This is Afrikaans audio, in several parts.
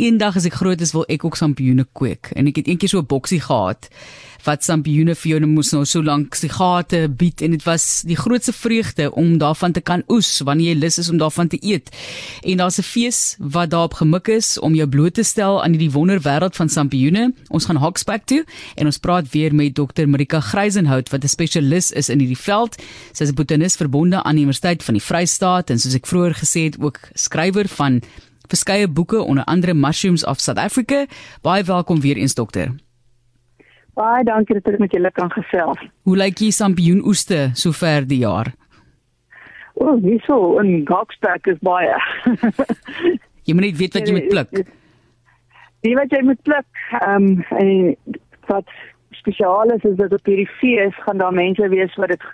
eendag as ek groot is wil ek ook sampioene kweek en ek het eendag so 'n boksie gehad wat sampioene vir jou moes nou so lank die gate bied en dit was die grootste vreugde om daarvan te kan oes wanneer jy lus is om daarvan te eet. En daar's 'n fees wat daarop gemik is om jou bloot te stel aan hierdie wonderwêreld van sampioene. Ons gaan Hogsback toe en ons praat weer met Dr. Marika Greisenhout wat 'n spesialis is in hierdie veld. Sy is 'n botanis verbonde aan die Universiteit van die Vrystaat en soos ek vroeër gesê het ook skrywer van verskeie boeke onder andere Mushrooms of South Africa. Baie welkom weer eens dokter. Baie dankie dat ek met julle kan gesels. Hoe lyk die sampioenoeste sover die jaar? O, oh, hierso in Goxback is baie. jy moet net weet wat jy moet pluk. Die wat jy moet pluk, ehm um, en wat spesiaal is is dat op hierdie fees gaan daar mense wees wat dit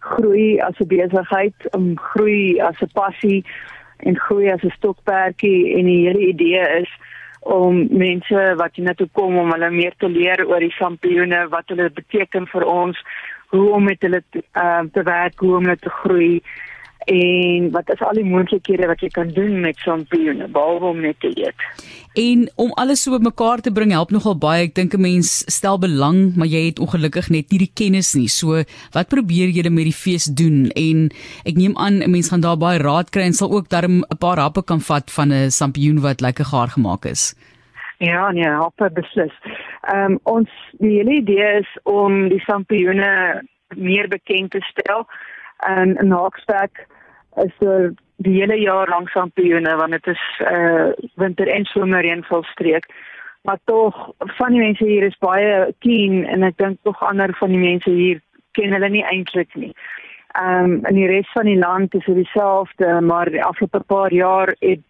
groei as 'n besigheid, om groei as 'n passie en groei as 'n stokperdjie en die hele idee is om mense wat hier na toe kom om hulle meer te leer oor die sampioene, wat hulle beteken vir ons, hoe om met hulle te, uh, te werk, hoe om hulle te groei en wat is al die moontlikhede wat jy kan doen met sampioene behalwe om net te eet. En om alles so bymekaar te bring help nogal baie. Ek dink 'n mens stel belang, maar jy het ongelukkig net nie die kennis nie. So, wat probeer julle met die fees doen? En ek neem aan 'n mens gaan daar baie raad kry en sal ook darm 'n paar happe kan vat van 'n sampioen wat lekker gaar gemaak is. Ja, nee, happe beslis. Ehm um, ons die hele idee is om die sampioene meer bekend te stel. En in Hogsback is er die hele jaar lank kampioene want dit is uh winter en somer reënvalstreek. Maar tog van die mense hier is baie keen en ek dink tog ander van die mense hier ken hulle nie eintlik nie. Ehm um, in die res van die land is dit dieselfde, maar die afgelope paar jaar het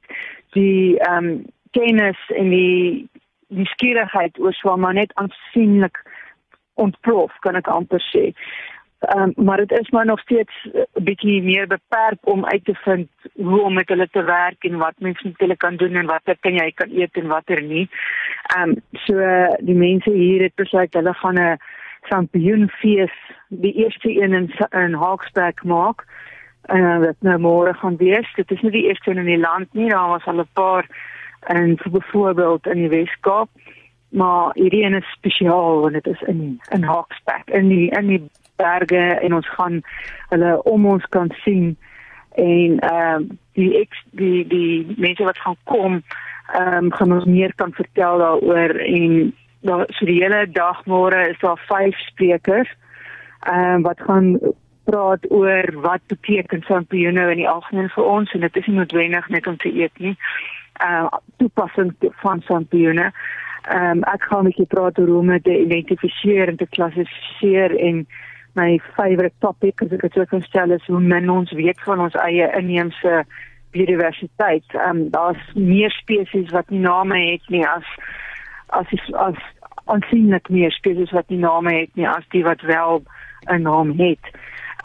die ehm um, kennis en die die skierigheid oor swaar net aansienlik ontplof kan ek amper sê. Um, maar dit is maar nog steeds 'n uh, bietjie meer beperk om uit te vind hoe om met hulle te werk en wat mense met hulle kan doen en watter kan jy kan eet en watter nie. Ehm um, so die mense hier het besluit hulle gaan 'n championfees die eerste een in in Hawksback maak. En uh, dit nou môre gaan wees. Dit is nie die eerste een in die land nie. Daar was al 'n paar vir byvoorbeeld in die Weskaap maar hierdie een is spesiaal want dit is in in Hawksback in die in die berge en ons gaan hulle om ons kan sien en ehm uh, die ex, die die mense wat gaan kom ehm um, gaan ons meer kan vertel daaroor en daar so die hele dag môre is daar vyf sprekers ehm um, wat gaan praat oor wat beteken sampioene in die algemeen vir ons en dit is nie noodwendig net om te eet nie. Ehm uh, toepassing van sampioene. Ehm um, ek gaan 'n bietjie praat oor hoe om dit te identifiseer en te klassifiseer en my favorite topic as ek dit kan stel is hoe min ons weet van ons eie inheemse biodiversiteit. Ehm um, daar's meer spesies wat nie name het nie as as is, as aansienlik meer spesies wat nie name het nie as die wat wel 'n naam het.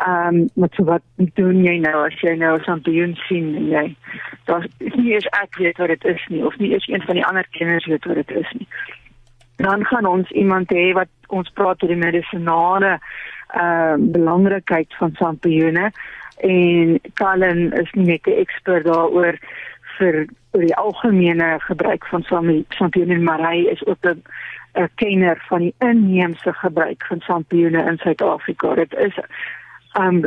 Ehm um, wat so wat doen jy nou as jy nou so 'n bioen sien en jy daar nie is ek weet wat dit is nie of nie eens een van die ander kenners weet wat dit is nie. Dan gaan ons iemand hê wat ons praat oor die medisinale uh belangrikheid van sampioene en Colin is net 'n ekspert daaroor vir oor die algemene gebruik van sampioene maar hy is ook 'n 'n kenner van die inheemse gebruik van sampioene in Suid-Afrika. Dit is um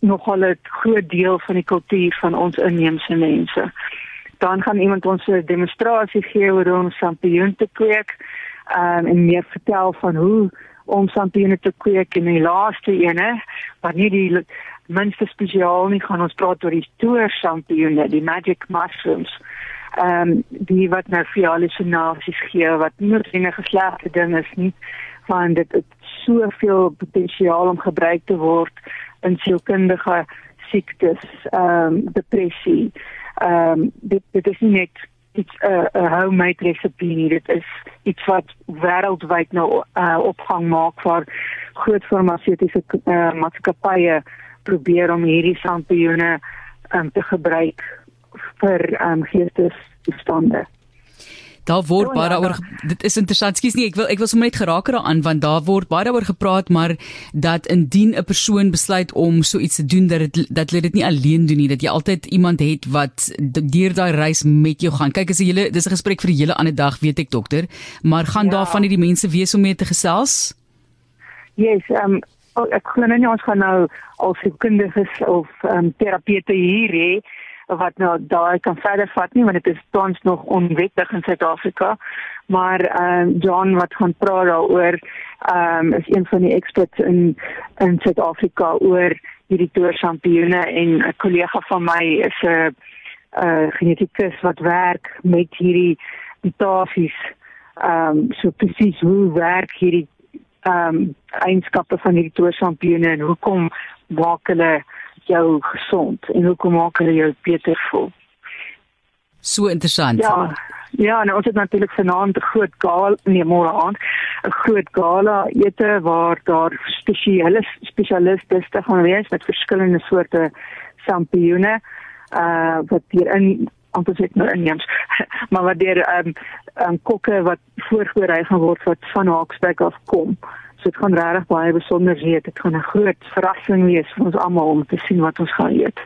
nogal 'n groot deel van die kultuur van ons inheemse mense. Dan gaan iemand ons 'n demonstrasie gee oor hoe om sampioen te kweek um, en meer vertel van hoe om sampioene te kweek. En die laaste ene wat nie die minste spesiaal nie gaan ons praat oor die toer sampioene die magic mushrooms. Ehm um, die wat nou vir hallusinasies gee wat nie net 'n geslegte ding is nie want dit het soveel potensiaal om gebruik te word in sielkundige siektes ehm um, depressie. Ehm um, dit dit is nie net iets 'n uh, 'n homemade resepie nie. Dit is iets wat wêreldwyd nou uh, opgang maak vir groot farmaseutiese uh, maatskappye probeer om hierdie sampioene um, te gebruik vir um, geestesstande. Daar word baie ja, daaroor dit is interessant. Skus nie, ek wil ek wil sommer net geraak daaraan want daar word baie daaroor gepraat maar dat indien 'n persoon besluit om so iets te doen dat dit dat hulle dit nie alleen doen nie, dat jy altyd iemand het wat deur daai reis met jou gaan. Kyk as jy hele dis 'n gesprek vir 'n hele ander dag, weet ek dokter, maar gaan ja. daar van hierdie mense wees om mee te gesels? Yes, ehm um, ek glo nou nie ons gaan nou al sekondes of ehm um, terapeute hier hê wat nou daai kan verder vat nie want dit is tans nog onwettig in Suid-Afrika. Maar ehm um, John wat gaan praat daaroor ehm um, is een van die experts in in Suid-Afrika oor hierdie toersampioene en 'n kollega van my is 'n 'n uh, genetikus wat werk met hierdie mutasies. Ehm um, so presies hoe werk hierdie ehm um, eienskappe van hierdie toersampioene en hoekom maak hulle jou gesond en hoekom maak hulle jou beter voel. So interessant. Ja. Ja, nou ons het natuurlik vanaand 'n groot gala, nee, môre aand, 'n groot gala ete waar daar spesiale spesialiste te gaan wees met verskillende soorte sampioene uh wat hier in amper sê nou inheems maar wat deur ehm um, um, kokke wat voorberei gaan word wat van Haaksberg af kom. So dit gaan regtig baie besonder wees. Dit gaan 'n groot verrassing wees vir ons almal om te sien wat ons gaan eet.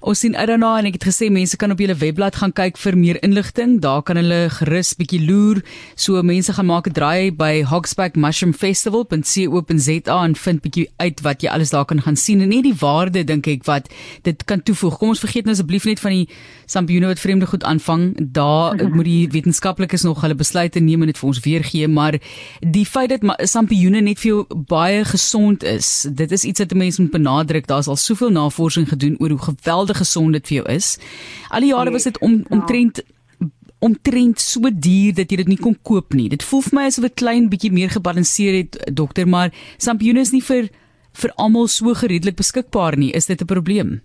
Ons sien uit daarna en ek het gesê mense kan op julle webblad gaan kyk vir meer inligting. Daar kan hulle gerus bietjie loer. So mense gaan maak 'n draai by Hogsback Mushroom Festival.co.za en vind bietjie uit wat jy alles daar kan gaan sien en net die waarde dink ek wat dit kan toevoeg. Kom ons vergeet nou asseblief net van die sampioene wat vreemde goed aanvang. Daar -hmm. moet die wetenskaplikes nog hulle besluite neem en dit vir ons weergee, maar die feit dat sampioene net vir jou baie gesond is, dit is iets wat mense moet benadruk. Daar's al soveel navorsing gedoen oor hoe geweldig gesond dit vir jou is. Al die jare was dit om ja. omtrent omtrent so duur dat jy dit nie kon koop nie. Dit voel vir my asof dit klein bietjie meer gebalanseer het, dokter, maar sampioene is nie vir vir almal so gereedelik beskikbaar nie. Is dit 'n probleem?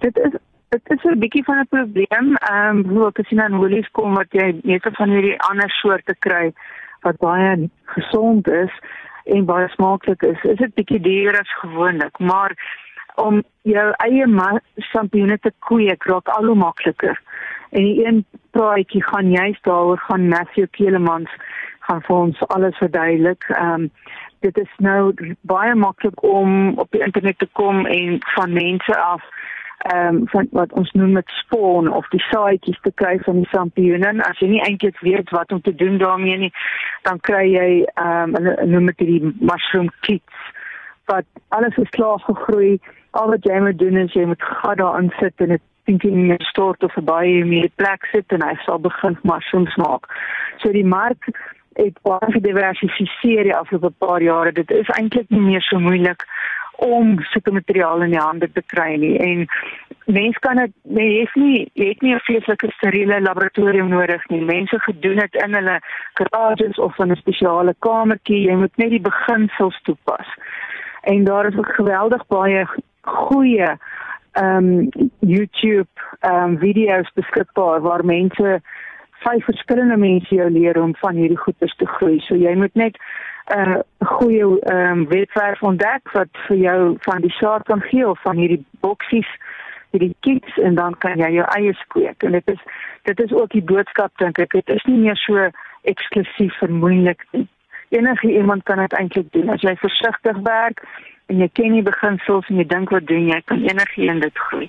Dit is dit is 'n bietjie van 'n probleem. Ehm, um, hoe ek sien aan Woolies kom wat jy net van hierdie ander soorte kry wat baie gesond is en baie smaaklik is. Is dit bietjie duurder as gewoonlik, maar om jou eie sampioene te kweek raak al hoe makliker. En die een praatjie gaan juist daaroor gaan Matthew Kelemans gaan vir ons alles verduidelik. Ehm um, dit is nou baie maklik om op die internet te kom en van mense af ehm um, van wat ons noem met spawn of die saaitjies te kry van die sampioene. As jy nie eintlik weet wat om te doen daarmee nie, dan kry jy ehm um, noem dit die mushroom kits wat alles is klaar gegroei al wat jy moet doen is jy moet gat daarin sit en dit dink in 'n stort of baie meer plek sit en hy sal begin mushrooms maak. So die mark het baie gediversifiseer die afgelope paar jare. Dit is eintlik nie meer so moeilik om sulke materiale in die hande te kry nie en mens kan dit nee, jy het nie jy het nie 'n feeslike steriele laboratorium nodig nie. Mense gedoen dit in hulle garages of in 'n spesiale kamertjie. Jy moet net die beginsels toepas. En daar is ook geweldig baie goeie ehm um, YouTube ehm um, video's beskikbaar waar mense vyf verskillende mense jou leer om van hierdie goeders te groei. So jy moet net 'n uh, goeie ehm um, webwerf ontdek wat vir jou van die saad kan gee of van hierdie boksies hierdie kits en dan kan jy jou eie skweek. En dit is dit is ook die boodskap dink ek. Dit is nie meer so eksklusief vir moeilik nie. Enige iemand kan dit eintlik doen as jy versigtig werk en jy ken die beginsels en jy dink wat doen jy kan enigiemand dit groei.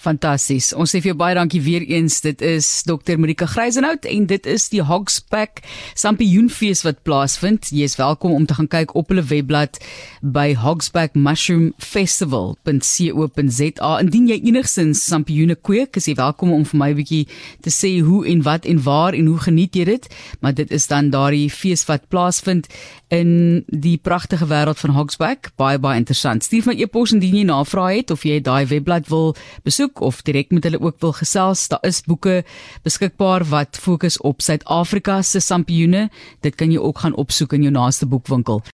Fantasties. Ons sê vir jou baie dankie weer eens. Dit is Dr. Marika Greisenhout en dit is die Hogsback Sampioenfees wat plaasvind. Jy is welkom om te gaan kyk op hulle webblad by hogsbackmushroomfestival.co.za. Indien jy enigsins sampioene kweek, is jy welkom om vir my 'n bietjie te sê hoe en wat en waar en hoe geniet jy dit. Maar dit is dan daardie fees wat plaasvind in die pragtige wêreld van Hogsback. Baie baie interessant. Stuur my e-pos indien jy navrae het of jy daai webblad wil besoek besoek of direk met hulle ook wil gesels, daar is boeke beskikbaar wat fokus op Suid-Afrika se sampioene. Dit kan jy ook gaan opsoek in jou naaste boekwinkel.